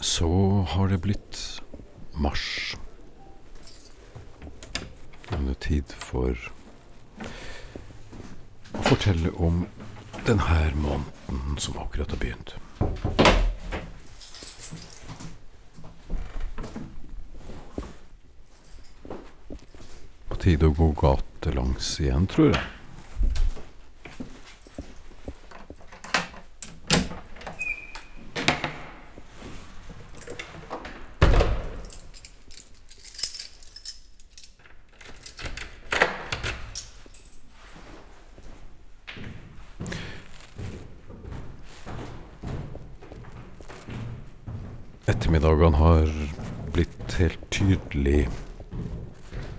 Så har det blitt mars. Og det er tid for å fortelle om denne måneden som akkurat har begynt. På tide å gå gatelangs igjen, tror jeg. Han har blitt helt tydelig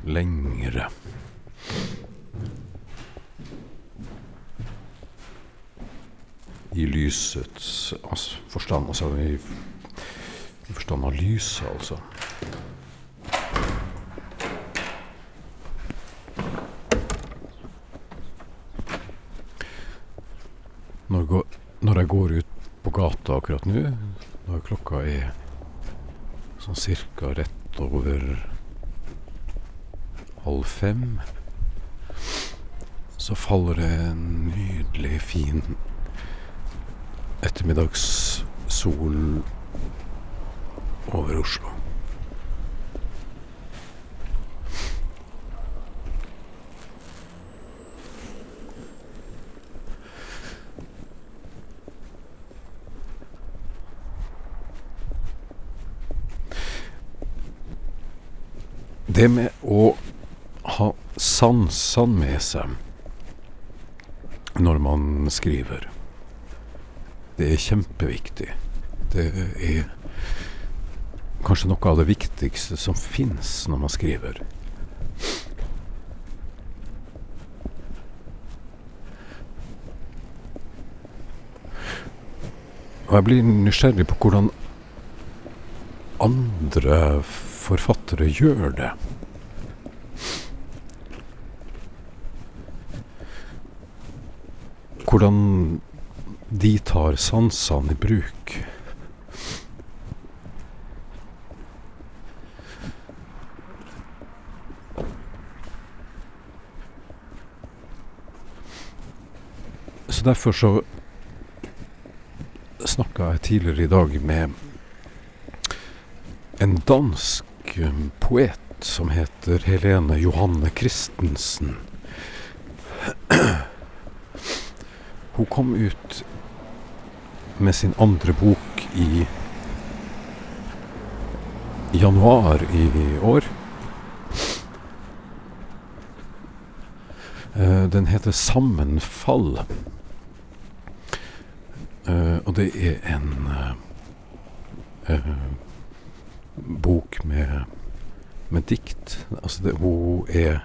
lengre. I lysets altså, forstand, altså i, i forstand av lyset, altså. Når jeg går ut på gata akkurat nå, når klokka er sånn cirka rett over halv fem, så faller det en nydelig fin ettermiddagssol over Oslo. Det med å ha sansene med seg når man skriver, det er kjempeviktig. Det er kanskje noe av det viktigste som fins når man skriver. Og jeg blir nysgjerrig på hvordan andre forfattere gjør det. Hvordan de tar sansene i bruk. Så derfor så snakka jeg tidligere i dag med en dansk um, poet som heter Helene Johanne Christensen. Hun kom ut med sin andre bok i januar i år. Eh, Den heter 'Sammenfall'. Eh, Og det er en eh, eh bok med, med dikt. Altså det, hun er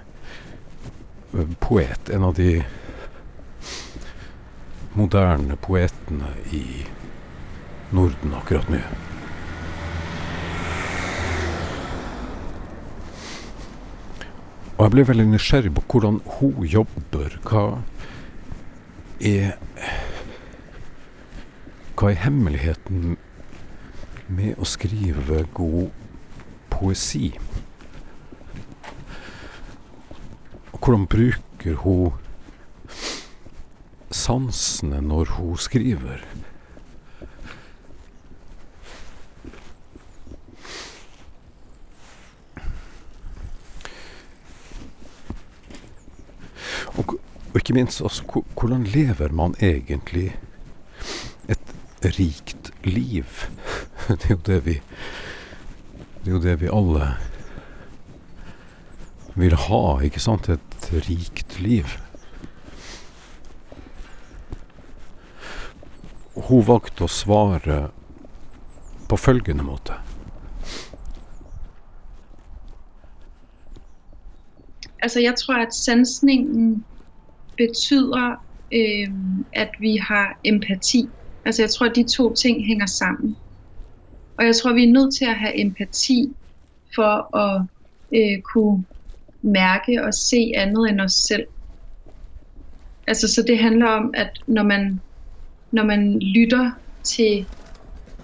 eh, poet. En av de moderne poetene i Norden akkurat nå. Og jeg ble veldig nysgjerrig på hvordan hun jobber. Hva er Hva er hemmeligheten med å skrive god poesi? Og hvordan bruker hun sansene når hun skriver? Og, og ikke minst, altså, hvordan lever man egentlig et rikt liv? Det er jo det vi Det er jo det vi alle vil ha, ikke sant? Et rikt liv. Hun valgte å svare på følgende måte. Altså jeg tror, at sansningen betyder, øh, at vi har empati. Altså jeg tror, at de to ting hænger sammen. Og jeg tror, vi er nødt til at have empati for at øh, kunne mærke og se andet end os selv. Altså så det handler om, at når man, når man lytter til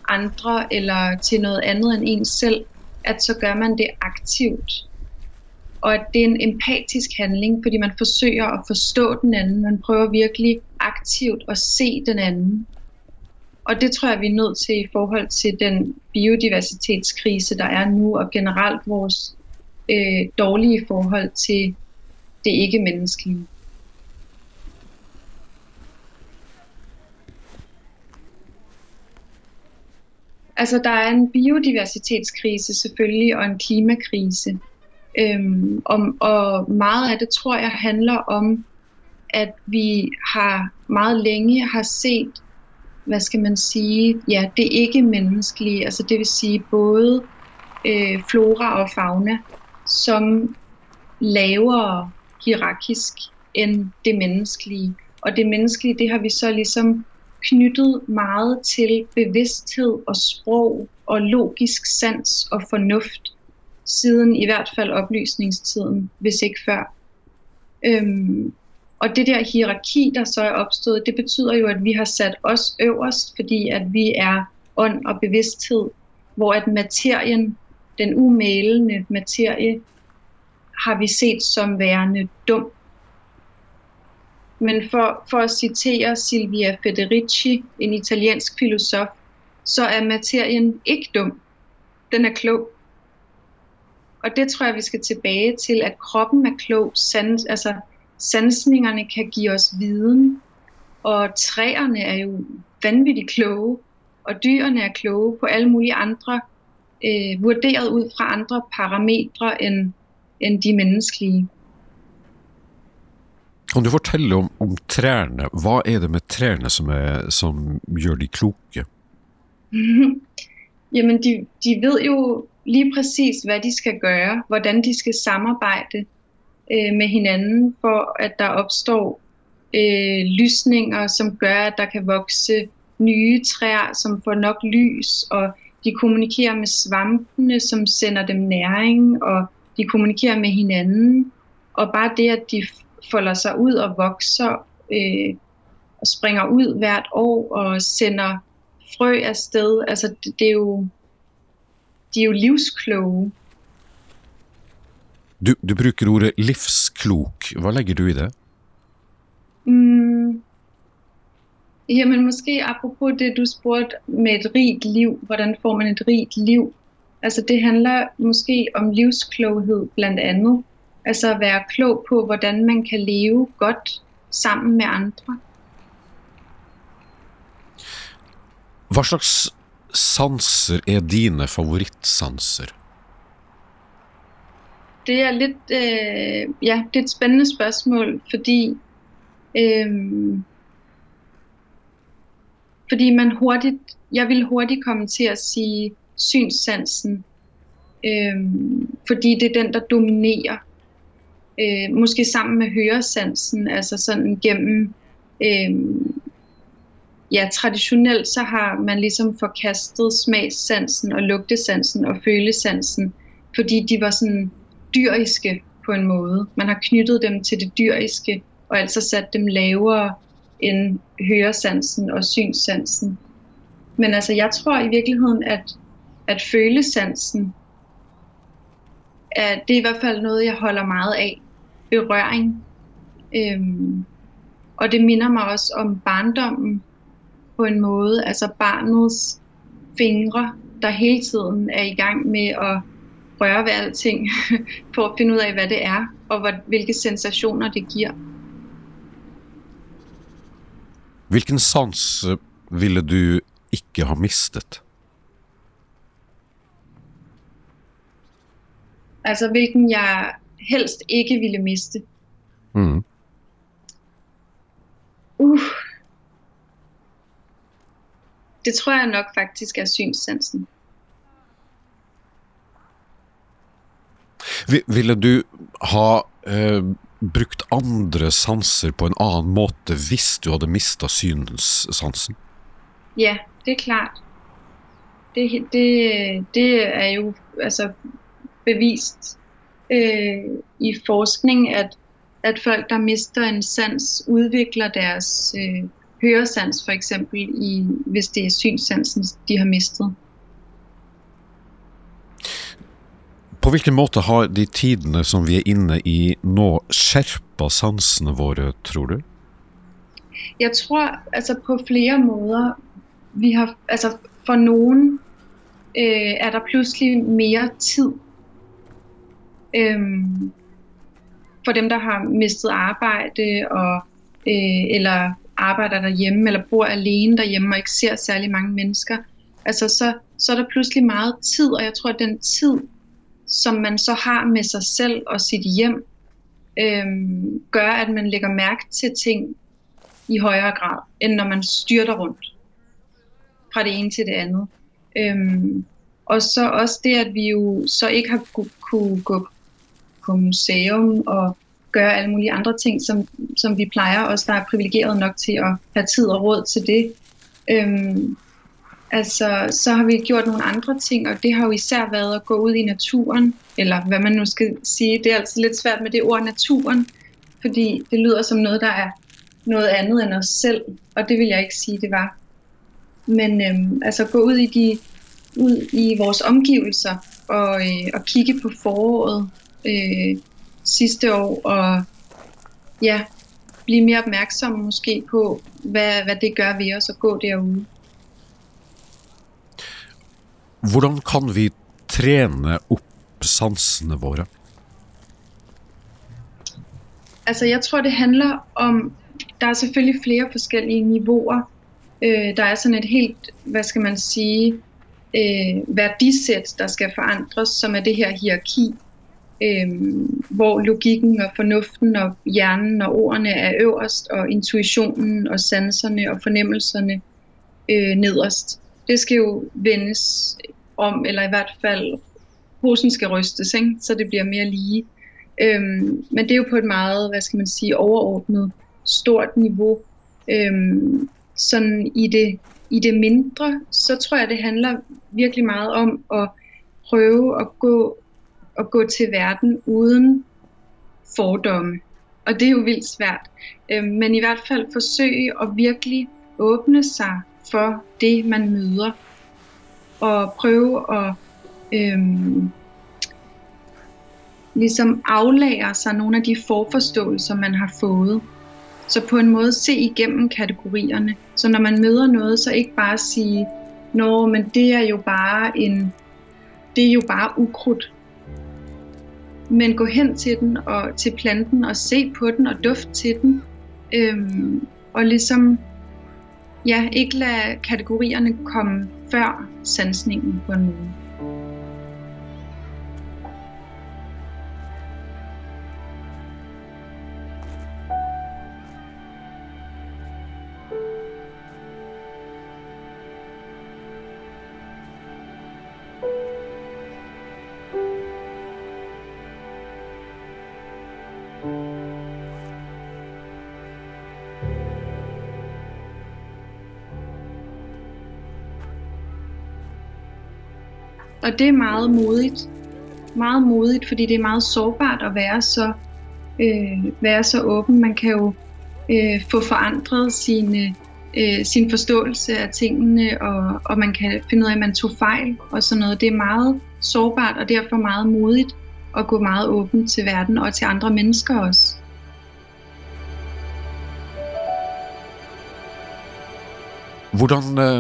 andre eller til noget andet end en selv, at så gør man det aktivt. Og at det er en empatisk handling, fordi man forsøger at forstå den anden. Man prøver virkelig aktivt at se den anden. Og det tror jeg, vi er nødt til i forhold til den biodiversitetskrise, der er nu, og generelt vores øh, dårlige forhold til det ikke-menneskelige. Altså, der er en biodiversitetskrise selvfølgelig, og en klimakrise. Øhm, og, og meget af det, tror jeg, handler om, at vi har meget længe har set, hvad skal man sige, ja, det ikke menneskelige, altså det vil sige både øh, flora og fauna, som lavere hierarkisk end det menneskelige. Og det menneskelige, det har vi så ligesom knyttet meget til bevidsthed og sprog og logisk sans og fornuft, siden i hvert fald oplysningstiden, hvis ikke før. Øhm, og det der hierarki, der så er opstået, det betyder jo, at vi har sat os øverst, fordi at vi er ånd og bevidsthed, hvor at materien, den umælende materie, har vi set som værende dum. Men for, for at citere Silvia Federici, en italiensk filosof, så er materien ikke dum. Den er klog. Og det tror jeg, vi skal tilbage til, at kroppen er klog. sandt, altså, sansningerne kan give os viden, og træerne er jo vanvittigt kloge, og dyrene er kloge på alle mulige andre, øh, vurderet ud fra andre parametre end, end de menneskelige. Kan du fortælle om, om træerne? Hvad er det med træerne, som, er, som gør de kloke? Jamen, de, de ved jo lige præcis, hvad de skal gøre, hvordan de skal samarbejde øh, med hinanden, for at der opstår øh, lysninger, som gør, at der kan vokse nye træer, som får nok lys, og de kommunikerer med svampene, som sender dem næring, og de kommunikerer med hinanden. Og bare det, at de folder sig ud og vokser øh, og springer ud hvert år og sender frø afsted. Altså det, det er jo de er jo livskloge. Du, du bruger ordet livsklok. Hvad lægger du i det? Mm, jamen måske apropos det, du spurgte med et rigt liv. Hvordan får man et rigt liv? Altså det handler måske om livskloghed blandt andet. Altså at være klog på, hvordan man kan leve godt sammen med andre. Hvad slags sanser er dine favoritsanser? Det er lidt, øh, ja, det er et spændende spørgsmål, fordi øh, fordi man hurtigt, jeg vil hurtigt komme til at sige synssansen, øh, fordi det er den, der dominerer øh, måske sammen med høresansen, altså sådan gennem, øh, ja, traditionelt så har man ligesom forkastet smagssansen og lugtesansen og følesansen, fordi de var sådan dyriske på en måde. Man har knyttet dem til det dyriske, og altså sat dem lavere end høresansen og synssansen. Men altså, jeg tror i virkeligheden, at, at følesansen, at det er i hvert fald noget, jeg holder meget af berøring. Øhm, og det minder mig også om barndommen på en måde. Altså barnets fingre, der hele tiden er i gang med at røre ved alting, for at finde ud af, hvad det er, og hvad, hvilke sensationer det giver. Hvilken sans øh, ville du ikke have mistet? Altså, hvilken jeg helst ikke ville miste. Mm. Uh. Det tror jeg nok faktisk er synssansen. Ville du ha eh, brukt andre sanser på en annen måte hvis du hadde mista synssansen? Ja, det er klart. Det, det, det er jo altså bevist øh, i forskning, at, at folk, der mister en sans, udvikler deres øh, høresans for eksempel, i, hvis det er synssansen, de har mistet. På hvilken måte har de tidene som vi er inne i nå, skjerpa sansene våre, tror du? Jeg tror altså på flere måder. Vi har, altså for nogen øh, er der pludselig mere tid. Øhm, for dem, der har mistet arbejde, og, øh, eller arbejder derhjemme, eller bor alene derhjemme, og ikke ser særlig mange mennesker, altså så, så er der pludselig meget tid, og jeg tror, at den tid, som man så har med sig selv og sit hjem, øh, gør, at man lægger mærke til ting i højere grad, end når man styrter rundt fra det ene til det andet. Øhm, og så også det, at vi jo så ikke har kunne, kunne gå på museum og gøre alle mulige andre ting, som, som vi plejer, os der er privilegeret nok til at have tid og råd til det. Øhm, altså, så har vi gjort nogle andre ting, og det har jo især været at gå ud i naturen, eller hvad man nu skal sige. Det er altså lidt svært med det ord naturen, fordi det lyder som noget, der er noget andet end os selv, og det vil jeg ikke sige, det var. Men øhm, altså gå ud i de ud i vores omgivelser og, øh, og kigge på foråret øh, sidste år og ja, blive mere opmærksom måske på, hvad, hvad det gør ved os at gå derude. Hvordan kan vi træne op sansene våre? Altså jeg tror det handler om, der er selvfølgelig flere forskellige niveauer. Øh, der er sådan et helt, hvad skal man sige, øh, værdisæt, der skal forandres, som er det her hierarki, øh, hvor logikken og fornuften og hjernen og ordene er øverst, og intuitionen og sanserne og fornemmelserne øh, nederst. Det skal jo vendes om, eller i hvert fald posen skal rystes, ikke? så det bliver mere lige. Øhm, men det er jo på et meget, hvad skal man sige, overordnet stort niveau. Øhm, sådan i det i det mindre, så tror jeg, det handler virkelig meget om at prøve at gå, at gå til verden uden fordomme. Og det er jo vildt svært. Øhm, men i hvert fald forsøge at virkelig åbne sig for det, man møder. Og prøve at øhm, ligesom aflære sig nogle af de forforståelser, man har fået. Så på en måde se igennem kategorierne. Så når man møder noget, så ikke bare sige, Nå, men det er jo bare en, det er jo bare ukrudt. Men gå hen til den og til planten og se på den og duft til den. Øhm, og ligesom, ja, ikke lade kategorierne komme før sansningen på en måde. Og det er meget modigt. Meget modigt, fordi det er meget sårbart at være så, øh, være så åben. Man kan jo øh, få forandret sine, øh, sin forståelse af tingene, og, og man kan finde ud af, at man tog fejl og sådan noget. Det er meget sårbart og derfor meget modigt at gå meget åben til verden og til andre mennesker også. Hvordan øh,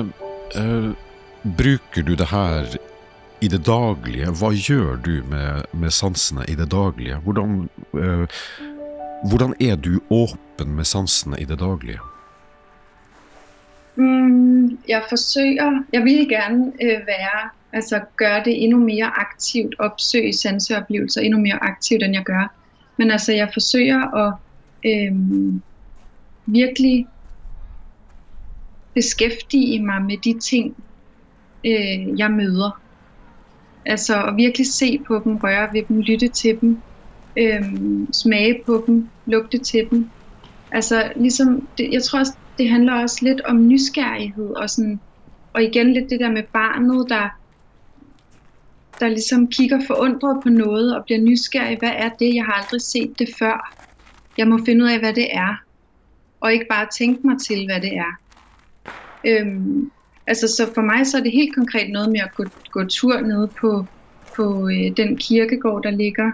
øh, bruger du det her i det daglige? Hvad gør du med, med sansene i det daglige? Hvordan, øh, hvordan er du åben med sansene i det daglige? Mm, jeg forsøger, jeg vil gerne øh, være, altså gøre det endnu mere aktivt, opsøge sanseoplevelser endnu mere aktivt, end jeg gør. Men altså, jeg forsøger at øh, virkelig beskæftige mig med de ting, øh, jeg møder. Altså at virkelig se på dem, røre ved dem, lytte til dem, øhm, smage på dem, lugte til dem. Altså ligesom, det, jeg tror også, det handler også lidt om nysgerrighed og sådan, og igen lidt det der med barnet, der, der ligesom kigger forundret på noget og bliver nysgerrig. Hvad er det? Jeg har aldrig set det før. Jeg må finde ud af, hvad det er. og ikke bare tænke mig til, hvad det er. Øhm, altså, så for mig så er det helt konkret noget med at gå, gå tur ned på, på øh, den kirkegård, der ligger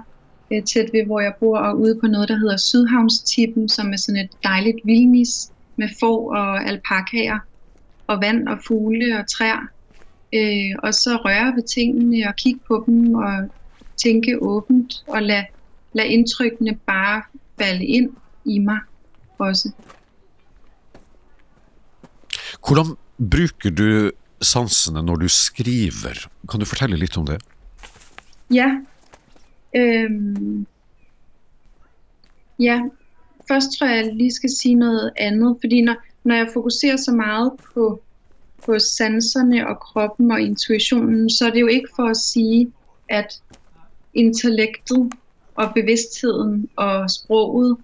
øh, tæt ved, hvor jeg bor, og ude på noget, der hedder Sydhavnstippen, som er sådan et dejligt vildnis med får og alpakaer, og vand og fugle og træer. Øh, og så røre ved tingene og kigge på dem og tænke åbent og lade, lad indtrykkene bare falde ind i mig også. Hvordan Bruker du sansene når du skriver? Kan du fortelle litt om det? Ja. Øhm, ja, først tror jeg, jeg lige skal sige noget andet, fordi når, når jeg fokuserer så meget på, på sanserne og kroppen og intuitionen, så er det jo ikke for at sige, at intellektet og bevidstheden og sproget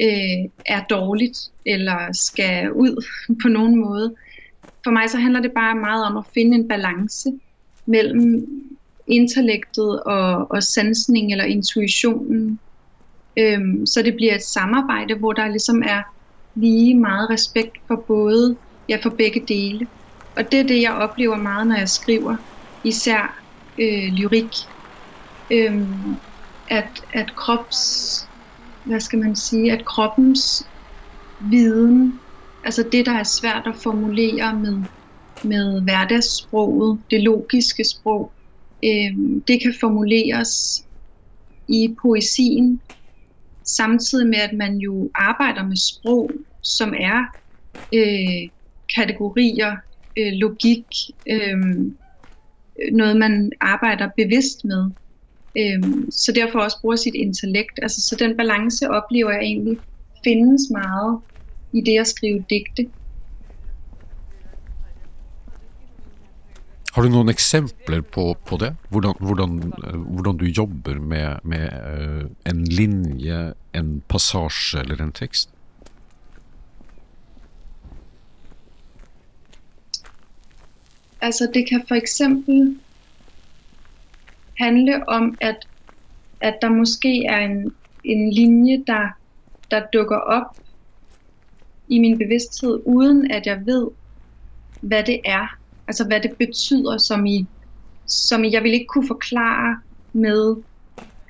øh, er dårligt eller skal ud på nogen måde. For mig så handler det bare meget om at finde en balance mellem intellektet og, og sansning eller intuitionen. Øhm, så det bliver et samarbejde, hvor der ligesom er lige meget respekt for både, ja for begge dele. Og det er det, jeg oplever meget, når jeg skriver, især øh, lyrik. Øhm, at, at krops, hvad skal man sige, at kroppens viden, altså det, der er svært at formulere med, med hverdagssproget, det logiske sprog, øh, det kan formuleres i poesien, samtidig med, at man jo arbejder med sprog, som er øh, kategorier, øh, logik, øh, noget man arbejder bevidst med. Øh, så derfor også bruger sit intellekt. Altså, så den balance oplever jeg egentlig findes meget i det at skrive digte. Har du nogle eksempler på, på det? Hvordan, hvordan, hvordan du jobber med, med uh, en linje, en passage eller en tekst? Altså det kan for eksempel handle om, at, at der måske er en, en linje, der, der dukker op i min bevidsthed, uden at jeg ved, hvad det er. Altså hvad det betyder, som i, som i jeg vil ikke kunne forklare med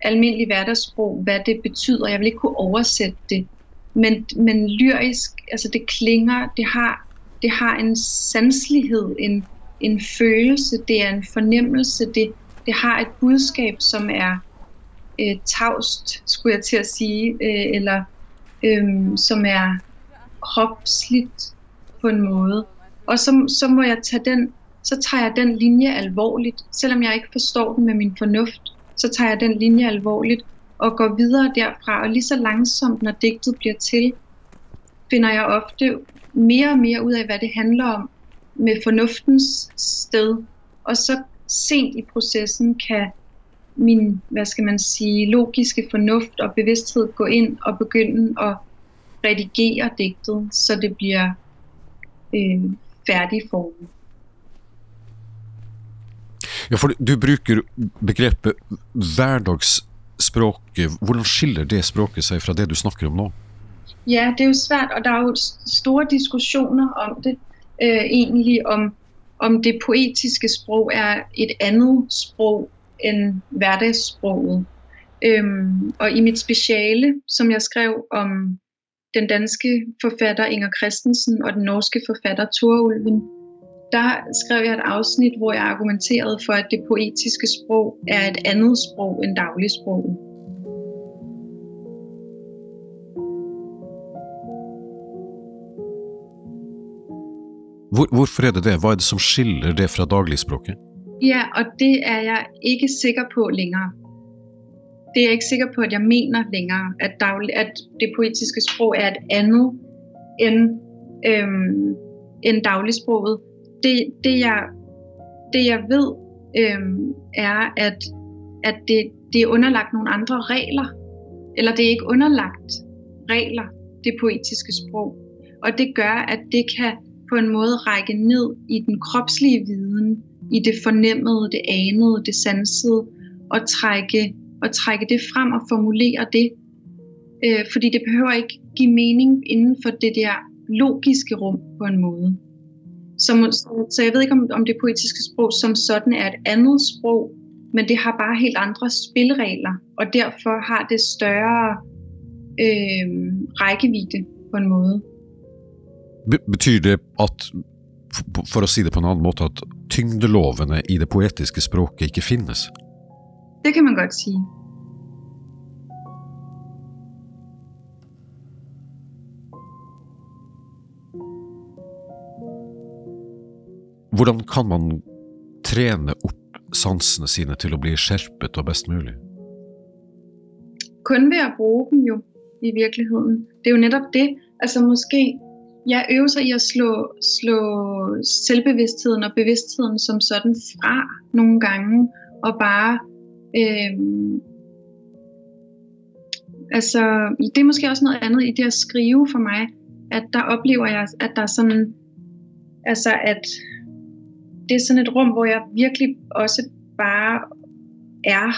almindelig hverdagssprog, hvad det betyder. Jeg vil ikke kunne oversætte det. Men, men lyrisk, altså det klinger, det har, det har en sanslighed, en, en følelse, det er en fornemmelse, det, det har et budskab, som er øh, tavst, skulle jeg til at sige, øh, eller øh, som er kropsligt på en måde. Og så, så må jeg tage den, så tager jeg den linje alvorligt, selvom jeg ikke forstår den med min fornuft, så tager jeg den linje alvorligt og går videre derfra, og lige så langsomt, når digtet bliver til, finder jeg ofte mere og mere ud af, hvad det handler om med fornuftens sted, og så sent i processen kan min, hvad skal man sige, logiske fornuft og bevidsthed gå ind og begynde at redigere digtet, så det bliver øh, færdigformet. Ja, for du bruger begrebet hverdagsspråket. Hvordan skiller det språket sig fra det, du snakker om nu? Ja, det er jo svært, og der er jo store diskussioner om det, øh, egentlig om om det poetiske sprog er et andet sprog end hverdagssproget. Øhm, og i mit speciale, som jeg skrev om den danske forfatter Inger Christensen og den norske forfatter Ulven, der skrev jeg et afsnit, hvor jeg argumenterede for, at det poetiske sprog er et andet sprog end dagligsproget. Hvor, hvorfor er det det? Hvad er det, som skiller det fra dagligspråket? Ja, og det er jeg ikke sikker på længere. Det er jeg ikke sikker på, at jeg mener længere, at, daglig, at det poetiske sprog er et andet end, øhm, end dagligsproget. Det, det, jeg, det jeg ved, øhm, er, at, at det, det er underlagt nogle andre regler. Eller det er ikke underlagt regler, det poetiske sprog. Og det gør, at det kan på en måde række ned i den kropslige viden, i det fornemmede, det anede, det sansede, og trække, og trække det frem og formulere det. Øh, fordi det behøver ikke give mening inden for det der logiske rum på en måde. Så, så, jeg ved ikke, om, om det poetiske sprog som sådan er et andet sprog, men det har bare helt andre spilleregler, og derfor har det større øh, rækkevidde på en måde. Betyder det at, for at sige det på en anden måde, at tyngdelovene i det poetiske språket ikke findes? Det kan man godt sige. Hvordan kan man trene opp sansene sine til å bli skjerpet og best mulig? Kun ved at bruge dem jo, i virkeligheden. Det er jo netop det. Altså måske, jeg øver sig i at slå, slå selvbevidstheden og bevidstheden som sådan fra nogle gange, og bare øhm, altså, det er måske også noget andet i det at skrive for mig, at der oplever jeg, at der er sådan, altså at det er sådan et rum, hvor jeg virkelig også bare er,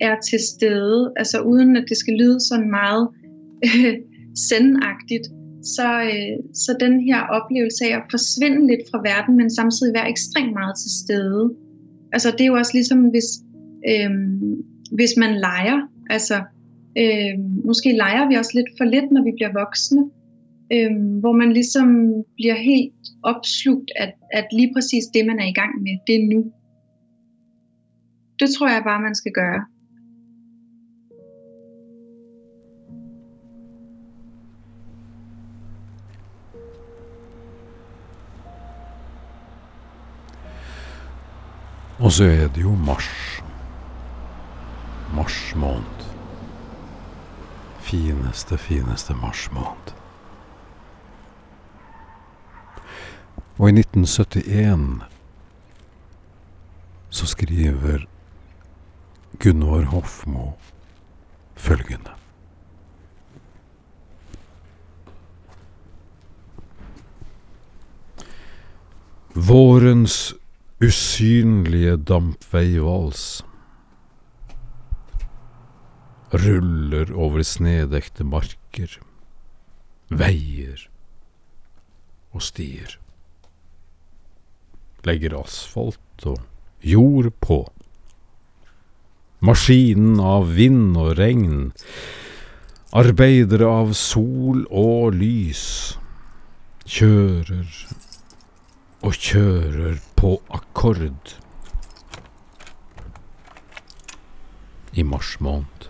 er til stede, altså uden at det skal lyde sådan meget øh, sendagtigt, så, øh, så den her oplevelse af at forsvinde lidt fra verden, men samtidig være ekstremt meget til stede. Altså det er jo også ligesom, hvis, øh, hvis man leger, altså øh, måske leger vi også lidt for lidt, når vi bliver voksne, øh, hvor man ligesom bliver helt opslugt at, at lige præcis det, man er i gang med, det er nu. Det tror jeg bare, man skal gøre. Og så er det jo mars. Mars måned. Fineste, fineste mars måned. Og i 1971 så skriver Gunvor Hofmo følgende. Vårens usynlige dampveivals ruller over snedekte marker, veier og stier legger asfalt og jord på. Maskinen av vind og regn, arbeidere av sol og lys, kjører og kjører på akkord i mars måned.